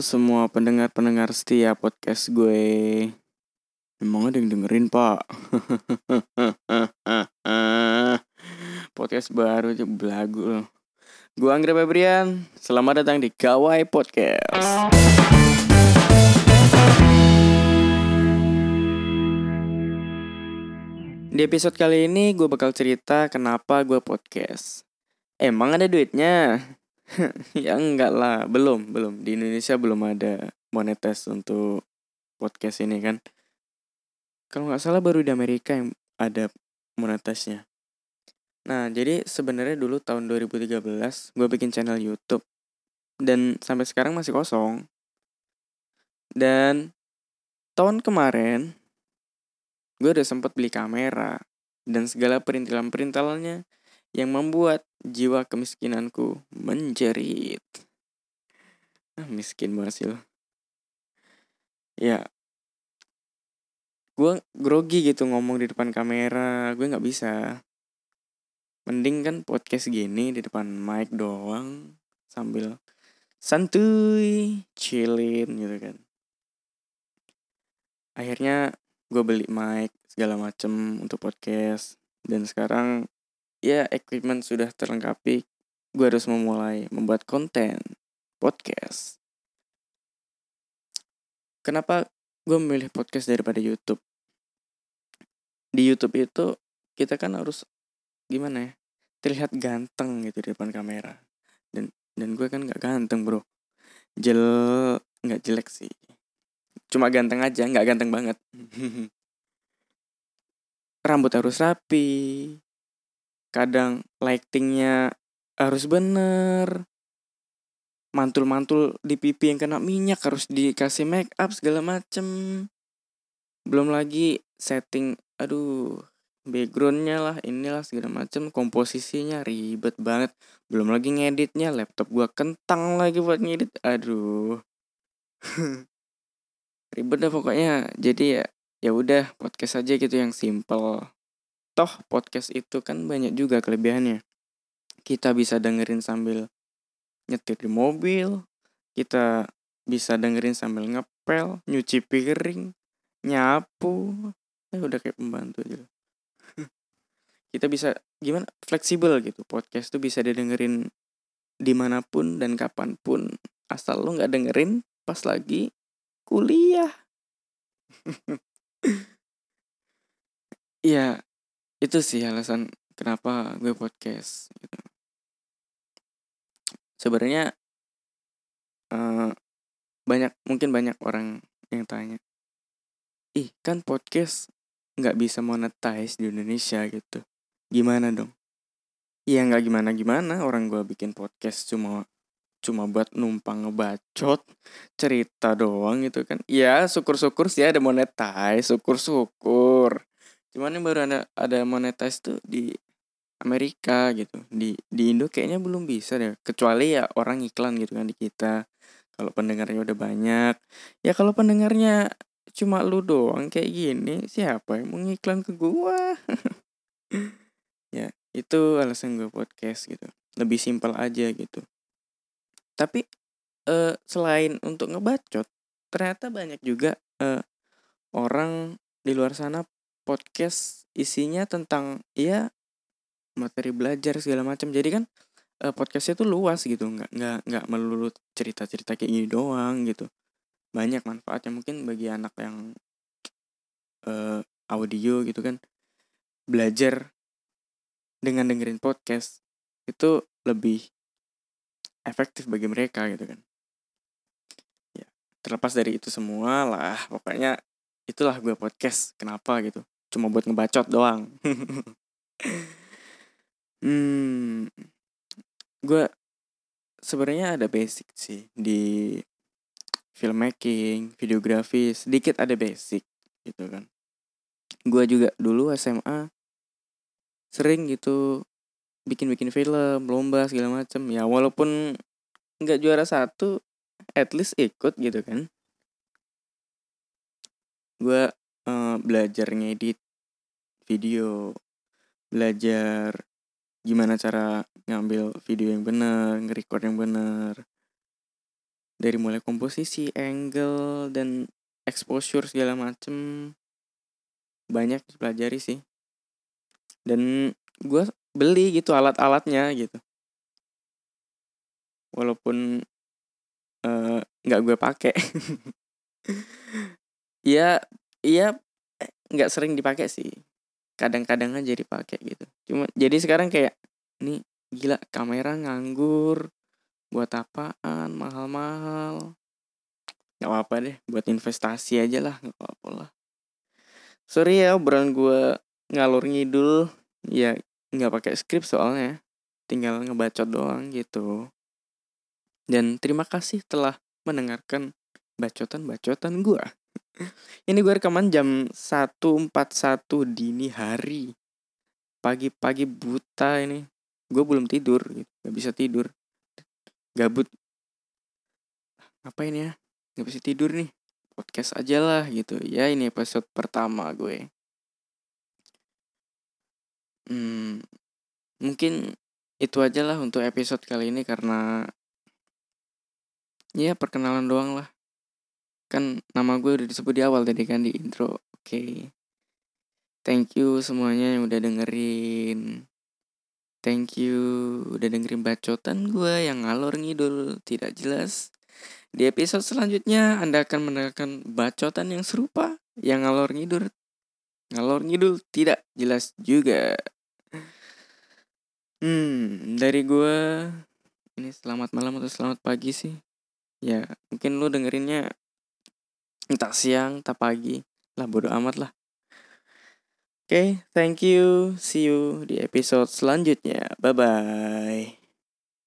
Semua pendengar-pendengar setia podcast gue. Emang ada yang dengerin pak? podcast baru aja belagu loh. Gue Anggra Febrian, selamat datang di Gawai Podcast. Di episode kali ini gue bakal cerita kenapa gue podcast. Emang ada duitnya? ya enggak lah, belum, belum. Di Indonesia belum ada monetis untuk podcast ini kan. Kalau nggak salah baru di Amerika yang ada monetisnya. Nah, jadi sebenarnya dulu tahun 2013 gue bikin channel YouTube dan sampai sekarang masih kosong. Dan tahun kemarin gue udah sempet beli kamera dan segala perintilan-perintilannya yang membuat jiwa kemiskinanku menjerit. Ah, miskin banget lo. Ya, gue grogi gitu ngomong di depan kamera, gue nggak bisa. Mending kan podcast gini di depan mic doang sambil santuy, chillin gitu kan. Akhirnya gue beli mic segala macem untuk podcast dan sekarang ya equipment sudah terlengkapi, gue harus memulai membuat konten podcast. Kenapa gue memilih podcast daripada YouTube? Di YouTube itu kita kan harus gimana ya? Terlihat ganteng gitu di depan kamera. Dan dan gue kan nggak ganteng bro. Jel nggak jelek sih. Cuma ganteng aja, nggak ganteng banget. Rambut harus rapi, kadang lightingnya harus bener. Mantul-mantul di pipi yang kena minyak harus dikasih make up segala macem. Belum lagi setting aduh backgroundnya lah inilah segala macem komposisinya ribet banget. Belum lagi ngeditnya laptop gua kentang lagi buat ngedit aduh. Ribet dah pokoknya jadi ya ya udah podcast aja gitu yang simple toh podcast itu kan banyak juga kelebihannya. Kita bisa dengerin sambil nyetir di mobil, kita bisa dengerin sambil ngepel, nyuci piring, nyapu, eh udah kayak pembantu aja. kita bisa gimana fleksibel gitu podcast tuh bisa didengerin di mana pun dan kapan pun asal lo nggak dengerin pas lagi kuliah. ya itu sih alasan kenapa gue podcast gitu. Sebenarnya uh, banyak mungkin banyak orang yang tanya ih kan podcast nggak bisa monetize di Indonesia gitu. Gimana dong? Iya nggak gimana gimana orang gue bikin podcast cuma cuma buat numpang ngebacot cerita doang gitu kan. Ya syukur-syukur sih ada monetize syukur-syukur cuman yang baru ada ada monetize tuh di Amerika gitu. Di di Indo kayaknya belum bisa deh. Kecuali ya orang iklan gitu kan di kita. Kalau pendengarnya udah banyak. Ya kalau pendengarnya cuma lu doang kayak gini siapa yang mau ngiklan ke gua? Ya itu alasan gue podcast gitu. Lebih simpel aja gitu. Tapi eh, selain untuk ngebacot ternyata banyak juga eh, orang di luar sana podcast isinya tentang ya materi belajar segala macam. Jadi kan uh, podcastnya tuh luas gitu nggak nggak nggak melulu cerita cerita kayak gini doang gitu. Banyak manfaatnya. Mungkin bagi anak yang uh, audio gitu kan belajar dengan dengerin podcast itu lebih efektif bagi mereka gitu kan. Ya terlepas dari itu semua lah pokoknya itulah gue podcast kenapa gitu cuma buat ngebacot doang. Hmm gue sebenarnya ada basic sih di filmmaking videografi sedikit ada basic gitu kan. Gue juga dulu SMA sering gitu bikin-bikin film lomba segala macem. Ya walaupun nggak juara satu at least ikut gitu kan. Gue uh, belajar ngedit video, belajar gimana cara ngambil video yang benar, nge-record yang benar. dari mulai komposisi, angle dan exposure segala macem banyak dipelajari sih. Dan gue beli gitu alat-alatnya gitu. Walaupun eh, nggak uh, gue pakai. Iya, iya nggak sering dipakai sih. Kadang-kadang aja dipakai gitu. Cuma jadi sekarang kayak nih gila kamera nganggur buat apaan mahal-mahal. Nggak apa-apa deh buat investasi aja lah nggak apa-apa lah. Sorry ya obrolan gue ngalur ngidul. Ya nggak pakai skrip soalnya. Tinggal ngebacot doang gitu. Dan terima kasih telah mendengarkan bacotan-bacotan gue ini gue rekaman jam 1.41 dini hari. Pagi-pagi buta ini. Gue belum tidur gitu. Gak bisa tidur. Gabut. Apa ini ya? Nggak bisa tidur nih. Podcast aja lah gitu. Ya ini episode pertama gue. Hmm, mungkin itu aja lah untuk episode kali ini karena ya perkenalan doang lah kan nama gue udah disebut di awal tadi kan di intro oke okay. thank you semuanya yang udah dengerin Thank you udah dengerin bacotan gue yang ngalor ngidul tidak jelas. Di episode selanjutnya Anda akan mendengarkan bacotan yang serupa yang ngalor ngidul. Ngalor ngidul tidak jelas juga. Hmm, dari gue ini selamat malam atau selamat pagi sih. Ya, mungkin lu dengerinnya entah siang, entah pagi. Lah bodo amat lah okay, thank you. See you di episode selanjutnya. Bye bye.